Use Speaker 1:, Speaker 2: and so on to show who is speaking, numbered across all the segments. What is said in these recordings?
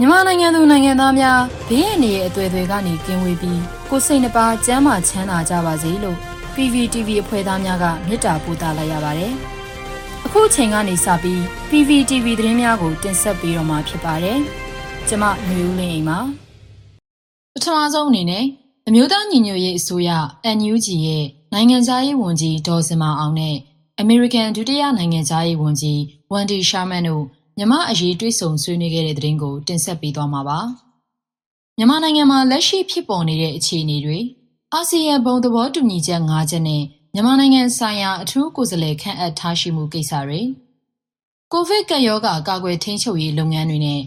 Speaker 1: မြန်မာနိုင်ငံသူနိုင်ငံသားများဘေးအန္တရာယ်အသွယ်တွေကနေကင်းဝေးပြီးကိုယ်စိတ်နှပါကျန်းမာချမ်းသာကြပါစေလို့ PVTV အဖွဲ့သားများကမေတ္တာပို့သလိုက်ရပါတယ်။အခုချိန်ကနေစပြီး PVTV သတင်းများကိုတင်ဆက်ပေးတော့မှာဖြစ်ပါတယ်။ကျွန်မမျိုးဦးလင်းအိမ်ပါ။ပထမဆုံးအနေနဲ့အမျိုးသားညီညွတ်ရေးအစိုးရ NUG ရဲ့နိုင်ငံသားရေးဝန်ကြီးဒေါ်စင်မာအောင်နဲ့ American ဒုတိယနိုင်ငံသားရေးဝန်ကြီးဝန်ဒီရှာမန်တို့ မြမအရေးတွေးဆုံဆွေးနွေးခဲ့တဲ့သတင်းကို တင်ဆက်ပေးသွားမှာပါ။မြန်မာနိုင်ငံမှာလက်ရှိဖြစ်ပေါ်နေတဲ့အခြေအနေတွေအာဆီယံဘုံသဘောတူညီချက်၅ချက်နဲ့မြန်မာနိုင်ငံဆိုင်ရာအထူးကိုယ်စားလှယ်ခန့်အပ်ထားရှိမှုကိစ္စတွေကိုဗစ်ကပ်ရောဂါကာကွယ်ထိန်းချုပ်ရေးလုပ်ငန်းတွေနဲ့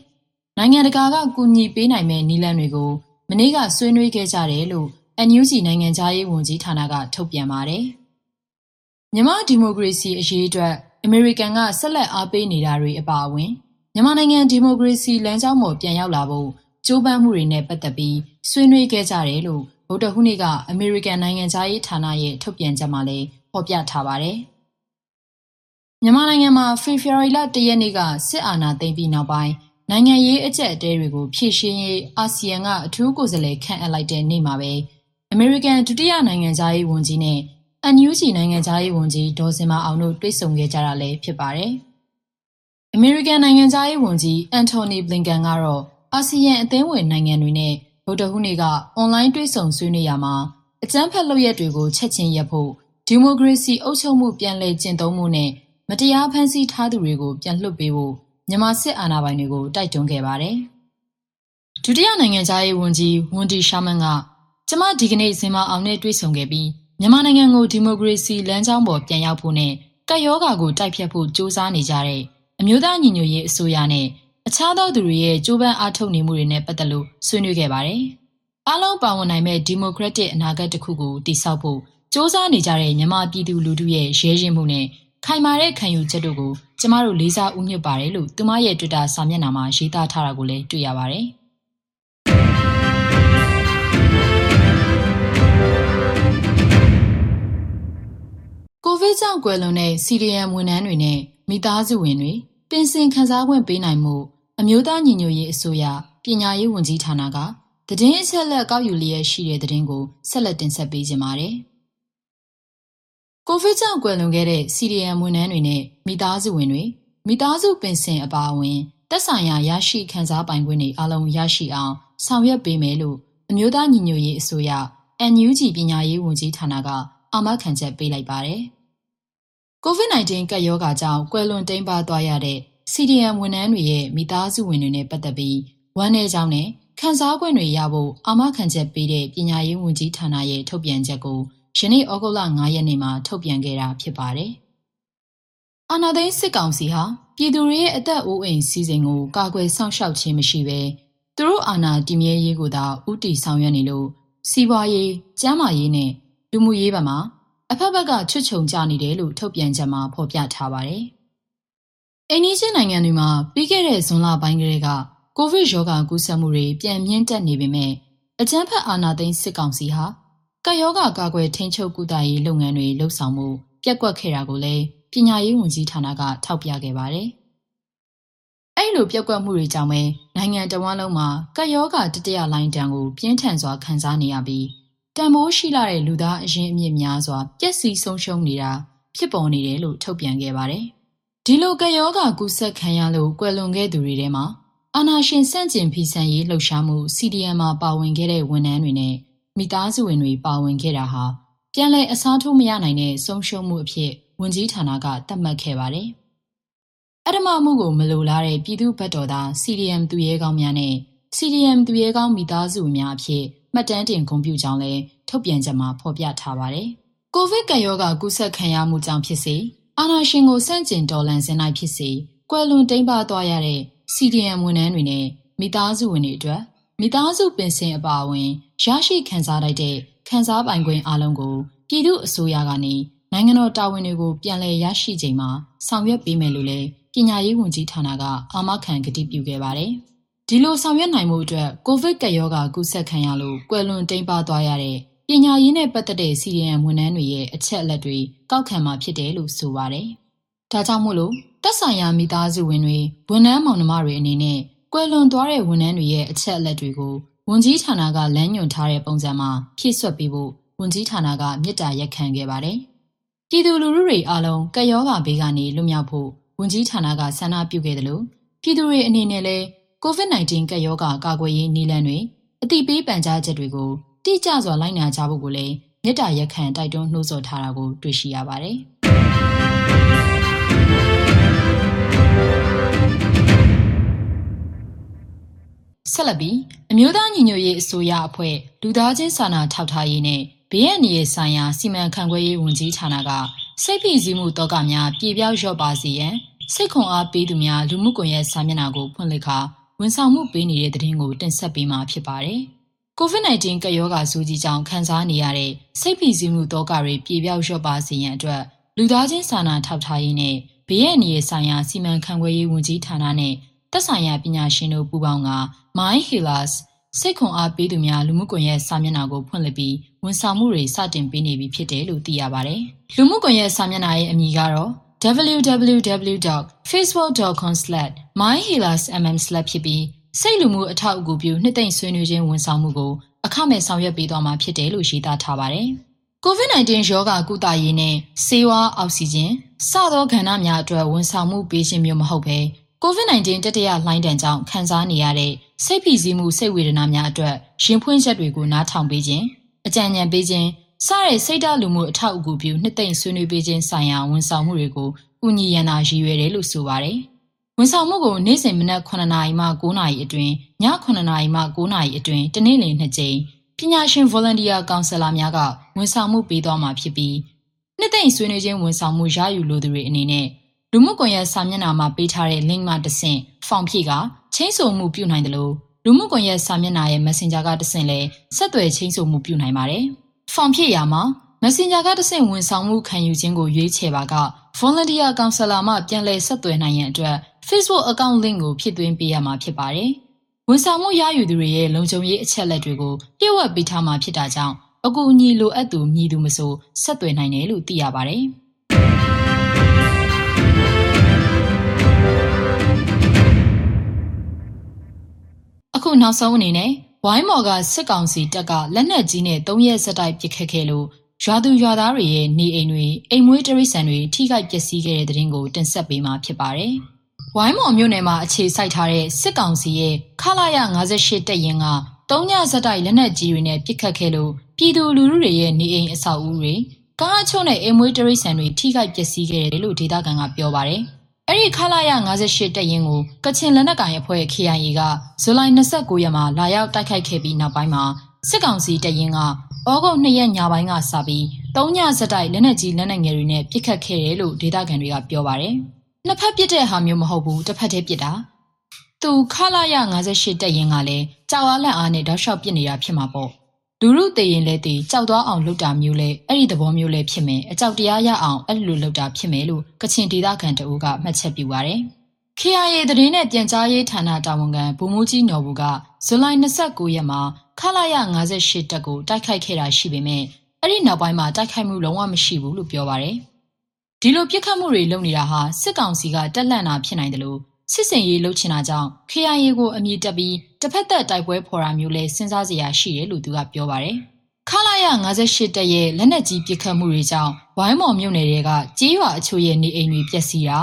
Speaker 1: နိုင်ငံတကာကကူညီပေးနိုင်မဲ့နည်းလမ်းတွေကိုမနေ့ကဆွေးနွေးခဲ့ကြတယ်လို့ NUG နိုင်ငံသားရေးဝန်ကြီးဌာနကထုတ်ပြန်ပါတယ်။မြန်မာဒီမိုကရေစီအရေးအတွက် အမေရိကန်ကဆက်လက်အားပေးနေတာတွေအပါအဝင်မြန်မာနိုင်ငံဒီမိုကရေစီလမ်းကြောင်းပေါ်ပြန်ရောက်လာဖို့ကြိုးပမ်းမှုတွေနဲ့ပတ်သက်ပြီးဆွေးနွေးခဲ့ကြတယ်လို့ဗုဒ္ဓဟူးနေ့ကအမေရိကန်နိုင်ငံသားရေးဌာနရဲ့ထုတ်ပြန်ချက်မှာလည်းဖော်ပြထားပါတယ်။မြန်မာနိုင်ငံမှာဖေဖော်ဝါရီလ၁ရက်နေ့ကစစ်အာဏာသိမ်းပြီးနောက်ပိုင်းနိုင်ငံရေးအကြက်အတဲတွေကိုဖြည့်ရှင်းရေးအာဆီယံကအထူးကိုယ်စားလှယ်ခန့်အပ်လိုက်တဲ့နေ့မှာပဲအမေရိကန်ဒုတိယနိုင်ငံသားရေးဝန်ကြီးနဲ့ NUG နိုင်ငံသားရေးဝန်ကြီးဒေါ်စင်မအောင်တို့တွေ့ဆုံခဲ့ကြတာလည်းဖြစ်ပါတယ်။ American နိုင်ငံသားရေးဝန်ကြီးအန်တိုနီဘလင်ကန်ကတော့အာဆီယံအသင်းဝင်နိုင်ငံတွေနဲ့ဗုဒ္ဓဟူးနေ့ကအွန်လိုင်းတွေ့ဆုံဆွေးနွေးရမှာအကြမ်းဖက်လုပ်ရက်တွေကိုချက်ချင်းရပ်ဖို့ဒီမိုကရေစီအုပ်ချုပ်မှုပြန်လည်ကျင့်သုံးမှုနဲ့မတရားဖန်ဆီးထားသူတွေကိုပြန်လွှတ်ပေးဖို့မြန်မာစစ်အာဏာပိုင်တွေကိုတိုက်တွန်းခဲ့ပါတယ်။ဒုတိယနိုင်ငံသားရေးဝန်ကြီးဝန်ဒီရှာမန်ကကျမဒီကနေ့ဇင်မာအောင်နဲ့တွေ့ဆုံခဲ့ပြီး မြန်မာနိုင်ငံကိုဒီမိုကရေစီလမ်းကြောင်းပေါ်ပြန်ရောက်ဖို့နဲ့ကပ်ရောဂါကိုတိုက်ဖြတ်ဖို့ကြိုးစားနေကြတဲ့အမျိုးသားညီညွတ်ရေးအစိုးရနဲ့အခြားသောသူတွေရဲ့ကြိုးပမ်းအားထုတ်နေမှုတွေနဲ့ပတ်သက်လို့ဆွေးနွေးခဲ့ပါတယ်။အားလုံးပါဝင်နိုင်မဲ့ဒီမိုကရက်တစ်အနာဂတ်တစ်ခုကိုတည်ဆောက်ဖို့စ조사နေကြတဲ့မြန်မာပြည်သူလူထုရဲ့ရဲရင်မှုနဲ့ခိုင်မာတဲ့ခံယူချက်တို့ကိုကျမတို့လေးစားဥညွတ်ပါတယ်လို့သူမရဲ့ Twitter စာမျက်နှာမှာရေးသားထားတာကိုလည်းတွေ့ရပါတယ်။ ဗစ်ကြောင့်ကွယ်လွန်တဲ့ CDM ဝန်ထမ်းတွေနဲ့မိသားစုဝင်တွေပင်စင်ခံစား권ပေးနိုင်မှုအမျိုးသားညီညွတ်ရေးအစိုးရပညာရေးဝန်ကြီးဌာနကသတင်းအချက်အလက်ကောက်ယူလျက်ရှိတဲ့သတင်းကိုဆက်လက်တင်ဆက်ပေးကြပါမယ်။ကိုဗစ်ကြောင့်ကွယ်လွန်ခဲ့တဲ့ CDM ဝန်ထမ်းတွေနဲ့မိသားစုဝင်တွေမိသားစုပင်စင်အပါအဝင်တက်ဆိုင်ရာရရှိခံစားပိုင်ခွင့်တွေအလုံးရရှိအောင်ဆောင်ရွက်ပေးမယ်လို့အမျိုးသားညီညွတ်ရေးအစိုးရ NUG ပညာရေးဝန်ကြီးဌာနကအာမခံချက်ပေးလိုက်ပါတယ်။ COVID-19 ကပ်ရောဂါကြောင့်ကွယ်လွန်တိမ်းပါသွားရတဲ့ CDM ဝန်ထမ်းတွေရဲ့မိသားစုဝင်တွေနဲ့ပတ်သက်ပြီးဝမ်းနည်းကြောင်းနဲ့ခံစား권တွေရဖို့အာမခံချက်ပေးတဲ့ပညာရေးဝန်ကြီးဌာနရဲ့ထုတ်ပြန်ချက်ကိုယနေ့ဩဂုတ်လ9ရက်နေ့မှာထုတ်ပြန်ခဲ့တာဖြစ်ပါတယ်။အာဏာသိမ်းစစ်ကောင်စီဟာပြည်သူတွေရဲ့အသက်အိုးအိမ်စီစဉ်ကိုကာကွယ်စောင့်ရှောက်ခြင်းမရှိဘဲသူတို့အာဏာတည်မြဲရေးကိုသာဥတီဆောင်ရွက်နေလို့စီးပွားရေး၊ကျန်းမာရေးနဲ့လူမှုရေးဘက်မှာ အဖက်ဘက်ကချွတ်ချုံကြနေတယ်လို့ထုတ်ပြန်ချက်မှာဖော်ပြထားပါတယ်။အိန္ဒိယနိုင်ငံတွေမှာပြီးခဲ့တဲ့ဇွန်လပိုင်းကလေးကကိုဗစ်ရောဂါကူးစက်မှုတွေပြန်မြင့်တက်နေပေမဲ့အကြမ်းဖက်အာဏာသိမ်းစစ်ကောင်စီဟာကပ်ရောဂါကာကွယ်ထိန်းချုပ်ကုသရေးလုပ်ငန်းတွေလှုပ်ဆောင်မှုပြက်ကွက်ခဲ့တာကိုလည်းပညာရေးဝန်ကြီးဌာနကထောက်ပြခဲ့ပါတယ်။အဲ့လိုပြက်ကွက်မှုတွေကြောင့်ပဲနိုင်ငံတော်ဝန်လုံးမှာကပ်ရောဂါတတိယလိုင်းတန်ကိုပြင်းထန်စွာခံစားနေရပြီး တန်ဖိုးရှိလာတဲ့လူသားအရင်းအမြစ်များစွာပျက်စီးဆုံးရှုံးနေတာဖြစ်ပေါ်နေတယ်လို့ထုတ်ပြန်ခဲ့ပါတယ်။ဒီလိုကယောဂါကူးစက်ခံရလို့ကွယ်လွန်ခဲ့သူတွေထဲမှာအာနာရှင်စန့်ကျင်ဖီဆန်ရေးလှုပ်ရှားမှု CDM မှာပါဝင်ခဲ့တဲ့ဝန်ထမ်းတွေနဲ့မိသားစုဝင်တွေပါဝင်ခဲ့တာဟာပြန်လည်အစားထိုးမရနိုင်တဲ့ဆုံးရှုံးမှုအဖြစ်ဝန်ကြီးဌာနကသတ်မှတ်ခဲ့ပါတယ်။အဓမ္မမှုကိုမလိုလားတဲ့ပြည်သူ့ဘက်တော်သား CDM သူရဲကောင်းများနဲ့ CDM သူရဲကောင်းမိသားစုများအဖြစ် မှတ်တမ်းတင်ဂုဏ်ပြုကြောင်းလည်းထုတ်ပြန်ချက်မှာဖော်ပြထားပါတယ်။ကိုဗစ်ကပ်ရောဂါကူးစက်ခံရမှုကြောင့်ဖြစ်စေအာဏာရှင်ကိုစန့်ကျင်တော်လှန်စင်နိုင်ဖြစ်စေကွယ်လွန်တိမ်းပါသွားရတဲ့ CDM ဝန်ထမ်းတွေနဲ့မိသားစုဝင်တွေအတွက်မိသားစုပင်စင်အပါအဝင်ရရှိခံစားလိုက်တဲ့ခံစားပိုင်ခွင့်အလုံးကိုပြည်သူအစိုးရကနေနိုင်ငံတော်တာဝန်တွေကိုပြန်လည်ရရှိချိန်မှာဆောင်ရွက်ပေးမယ်လို့လည်းပညာရေးဝန်ကြီးဌာနကအာမခံကတိပြုခဲ့ပါတယ်။ ဒီလိုဆောင်ရွက်နိုင်မှုအတွက်ကိုဗစ်ကပ်ရောဂါကူးစက်ခံရလို့ကွယ်လွန်တိမ်းပါသွားရတဲ့ပညာရေးနဲ့ပတ်သက်တဲ့ CDM ဝန်ထမ်းတွေရဲ့အချက်အလက်တွေကောက်ခံမှာဖြစ်တယ်လို့ဆိုပါတယ်။ဒါကြောင့်မို့လို့သက်ဆိုင်ရာမိသားစုဝင်တွေဝန်ထမ်းမောင်နှမတွေအနေနဲ့ကွယ်လွန်သွားတဲ့ဝန်ထမ်းတွေရဲ့အချက်အလက်တွေကိုဝန်ကြီးဌာနကလမ်းညွှန်ထားတဲ့ပုံစံမှာဖြည့်ဆွတ်ပေးဖို့ဝန်ကြီးဌာနကမြစ်တာရက်ခံခဲ့ပါတယ်။ပြည်သူလူထုတွေအားလုံးကရောဂါဘေးကနေလွတ်မြောက်ဖို့ဝန်ကြီးဌာနကဆန္ဒပြုခဲ့တယ်လို့ပြည်သူတွေအနေနဲ့လည်း COVID-19 ကပ်ရောဂါကာကွယ်ရေးနည်းလမ်းတွေအတိပေးပန်ကြားချက်တွေကိုတိကျစွာလိုက်နာကြဖို့ကိုလည်းမြစ်တာရက်ခံတိုက်တွန်းနှိုးဆော်ထားတာကိုတွေ့ရှိရပါတယ်။ဆက်လက်ပြီးအမျိုးသားညီညွတ်ရေးအစိုးရအဖွဲ့လူသားချင်းစာနာထောက်ထားရေးနဲ့ဘေးအန္တရာယ်ဆိုင်ရာစီမံခန့်ခွဲရေးဝန်ကြီးဌာနကစိတ်ဖိစီးမှုတောကများပြေပြောက်လျော့ပါစေရန်စိတ်ခွန်အားပေးသူများလူမှုကွန်ရက်စာမျက်နှာကိုဖွင့်လှစ်ခါ ဝန်ဆောင်မှုပေးနေတဲ့သတင်းကိုတင်ဆက်ပေးမှာဖြစ်ပါတယ်။ COVID-19 ကပ်ရောဂါဆိုးကြီးကြောင့်ခံစားနေရတဲ့စိတ်ဖိစီးမှုတောကတွေပြေပြောက်လျော့ပါစေရန်အတွက်လူသားချင်းစာနာထောက်ထားရေးနဲ့ဘေးအန္တရာယ်ဆိုင်ရာစီမံခန့်ခွဲရေးဝန်ကြီးဌာနနဲ့သက်ဆိုင်ရာပညာရှင်တို့ပူးပေါင်းက My Healers စိတ်ခွန်အားပေးသူများလူမှုကွန်ရက်စာမျက်နှာကိုဖွင့်လှစ်ပြီးဝန်ဆောင်မှုတွေစတင်ပေးနေပြီဖြစ်တယ်လို့သိရပါတယ်။လူမှုကွန်ရက်စာမျက်နှာရဲ့အမည်ကတော့ www.facebook.com/myhealersmm/ ဖြစ်ပြီးစိတ်လူမှုအထောက်အကူပြုနှစ်သိမ့်ဆွေးနွေးခြင်းဝန်ဆောင်မှုကိုအခမဲ့ဆောင်ရွက်ပေးသွားမှာဖြစ်တယ်လို့ရေးသားထားပါတယ်။ COVID-19 ရောဂါကုသရေးနဲ့ဆေးဝါးအောက်ဆီဂျင်စသောကဏ္ဍများအတွက်ဝန်ဆောင်မှုပေးခြင်းမျိုးမဟုတ်ဘဲ COVID-19 တတိယလှိုင်းဒဏ်ကြောင့်ခံစားနေရတဲ့စိတ်ဖိစီးမှုစိတ်ဝေဒနာများအတွက်ရင်ဖွင့်ချက်တွေကိုနားထောင်ပေးခြင်းအကြံဉာဏ်ပေးခြင်း စတဲ့စိတ်ဓာတ်လူမှုအထောက်အကူပြုနှစ်သိမ့်ဆွေးနွေးပေးခြင်းဆိုင်ရာဝန်ဆောင်မှုတွေကိုကူညီရန်သာရည်ရွယ်တယ်လို့ဆိုပါတယ်။ဝန်ဆောင်မှုကိုနေ့စဉ်မနက်9:00နာရီမှ9:00နာရီအတွင်းည9:00နာရီမှ9:00နာရီအတွင်းတနေ့လည်နှစ်ကြိမ်ပညာရှင် volunteer counselor များကဝန်ဆောင်မှုပေးသွားမှာဖြစ်ပြီးနှစ်သိမ့်ဆွေးနွေးခြင်းဝန်ဆောင်မှုရယူလိုသူတွေအနေနဲ့လူမှုကွန်ရက်စာမျက်နှာမှာပေးထားတဲ့ link မှာတဆင့်ဖောင်ဖြည့်ကချင်းဆိုမှုပြုနိုင်တယ်လို့လူမှုကွန်ရက်စာမျက်နှာရဲ့ Messenger ကတဆင့်လဲဆက်သွယ်ချင်းဆိုမှုပြုနိုင်ပါတယ်။ ဖောင်ဖြည့်ရမှာ Messenger ကတဆင့်ဝန်ဆောင်မှုခံယူခြင်းကိုရွေးချယ်ပါက Volunteer Counselor မှပြန်လည်ဆက်သွယ်နိုင်ရန်အတွက် Facebook account link ကိုဖြည့်သွင်းပေးရမှာဖြစ်ပါတယ်။ဝန်ဆောင်မှုရယူသူတွေရဲ့လုံခြုံရေးအချက်အလက်တွေကိုပြည့်ဝပေးထားမှာဖြစ်တာကြောင့်အကူအညီလိုအပ်သူမည်သူမဆိုဆက်သွယ်နိုင်တယ်လို့သိရပါတယ်။အခုနောက်ဆုံးအနေနဲ့ ဝိုင်းမော်ကစစ်ကောင်စီတပ်ကလက်နက်ကြီးနဲ့၃ရက်ဆက်တိုက်ပစ်ခတ်ခဲ့လို့ရွာသူရွာသားတွေရဲ့နေအိမ်တွေအိမ်မွေးတရိษံတွေထိခိုက်ပျက်စီးခဲ့တဲ့တဲ့ရင်ကိုတင်ဆက်ပေးမှာဖြစ်ပါတယ်။ဝိုင်းမော်မြို့နယ်မှာအခြေစိုက်ထားတဲ့စစ်ကောင်စီရဲ့ခလာရ58တပ်ရင်းကတုံးညဆက်တိုက်လက်နက်ကြီးတွေနဲ့ပစ်ခတ်ခဲ့လို့ပြည်သူလူထုတွေရဲ့နေအိမ်အဆောက်အဦတွေကားအချို့နဲ့အိမ်မွေးတရိษံတွေထိခိုက်ပျက်စီးခဲ့တယ်လို့ဒေသခံကပြောပါတယ်။ အဲ့ဒီခလာရ58တပ်ရင်းကိုကချင်လက်နက်ကိုင်အဖွဲ့ KIA ကဇူလိုင်29ရက်မှာလာရောက်တိုက်ခိုက်ခဲ့ပြီးနောက်ပိုင်းမှာစစ်ကောင်စီတပ်ရင်းကဩဂုတ်2ရက်ညပိုင်းကစပြီး၃ညစတိုက်လက်နက်ကြီးလက်နက်ငယ်တွေနဲ့ပစ်ခတ်ခဲ့တယ်လို့ဒေသခံတွေကပြောပါတယ်။နှစ်ဖက်ပစ်တဲ့ဟာမျိုးမဟုတ်ဘူးတစ်ဖက်တည်းပစ်တာ။သူခလာရ58တပ်ရင်းကလည်းကြောက်အားလက်အားနဲ့တောက်လျှောက်ပစ်နေတာဖြစ်မှာပေါ့ လူလူတည်ရင်လဲတည်ကြောက်သွားအောင်လုပ်တာမျိုးလဲအဲ့ဒီသဘောမျိုးလဲဖြစ်မယ်အကြောက်တရားရအောင်အဲ့လိုလုပ်တာဖြစ်မယ်လို့ကချင်ဒေသခံတအူးကမှတ်ချက်ပြုပါတယ် KIA သတင်းနဲ့ပြန်ကြားရေးဌာနတာဝန်ခံဗိုလ်မှူးကြီးနော်ဘူးကဇူလိုင်29ရက်မှာခလာရ58တက်ကိုတိုက်ခိုက်ခဲ့တာရှိပေမဲ့အဲ့ဒီနောက်ပိုင်းမှာတိုက်ခိုက်မှုလုံးဝမရှိဘူးလို့ပြောပါတယ်ဒီလိုပြစ်ခတ်မှုတွေလုပ်နေတာဟာစစ်ကောင်စီကတက်လန့်တာဖြစ်နိုင်တယ်လို့ စစ်စင်ရေးလှုပ်ချင်တာကြောင့် KIA ကိုအမြင့်တက်ပြီးတစ်ဖက်သက်တိုက်ပွဲဖော်တာမျိုးလဲစဉ်းစားစရာရှိတယ်လို့သူကပြောပါတယ်။ခလာရ58တက်ရဲ့လက်နက်ကြီးပစ်ခတ်မှုတွေကြောင့်ဝိုင်းမော်မြို့နယ်တွေကကြေးရွာအချို့ရဲ့နေအိမ်တွေပျက်စီးတာ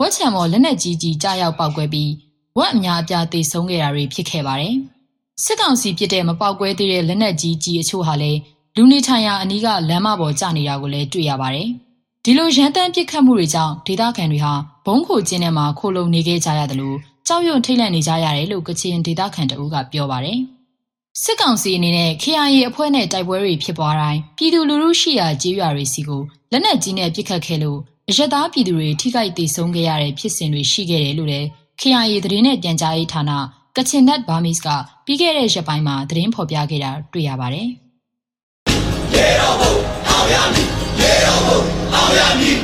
Speaker 1: ဝက်ချံမော်လက်နက်ကြီးကြီးကြားရောက်ပောက်ကွဲပြီးဝက်အများအပြားသေဆုံးခဲ့တာတွေဖြစ်ခဲ့ပါတယ်။စစ်ကောင်စီပြစ်တဲ့မပောက်ကွဲသေးတဲ့လက်နက်ကြီးကြီးအချို့ဟာလည်းလူနေထိုင်ရာအနီးကလမ်းမပေါ်ကျနေတာကိုလည်းတွေ့ရပါတယ်။ ဒီလိုရန်တမ်းပစ်ခတ်မှုတွေကြောင့်ဒေသခံတွေဟာဘုံခိုကျင်းထဲမှာခိုလုံနေခဲ့ကြရတယ်လို့ကြောက်ရွံ့ထိတ်လန့်နေကြရတယ်လို့ကချင်ဒေသခံတအူးကပြောပါတယ်။စစ်ကောင်စီအနေနဲ့ KIA အဖွဲ့နဲ့တိုက်ပွဲတွေဖြစ်ပွားတိုင်းပြည်သူလူထုရှိရာကျေးရွာတွေစီကိုလက်နက်ကြီးနဲ့ပစ်ခတ်ခဲ့လို့အရက်သားပြည်သူတွေထိခိုက်ဒေဆုံးခဲ့ရတဲ့ဖြစ်စဉ်တွေရှိခဲ့တယ်လို့လည်း KIA သတင်းနဲ့ပြန်ကြားရေးဌာနကချင်နက်ဘာမစ်ကပြီးခဲ့တဲ့ရက်ပိုင်းမှာသတင်းဖော်ပြခဲ့တာတွေ့ရပါတယ်။ရေတော်ဘုံအောင်ရမည် ရေတော်ဘုံအောင်ရမည်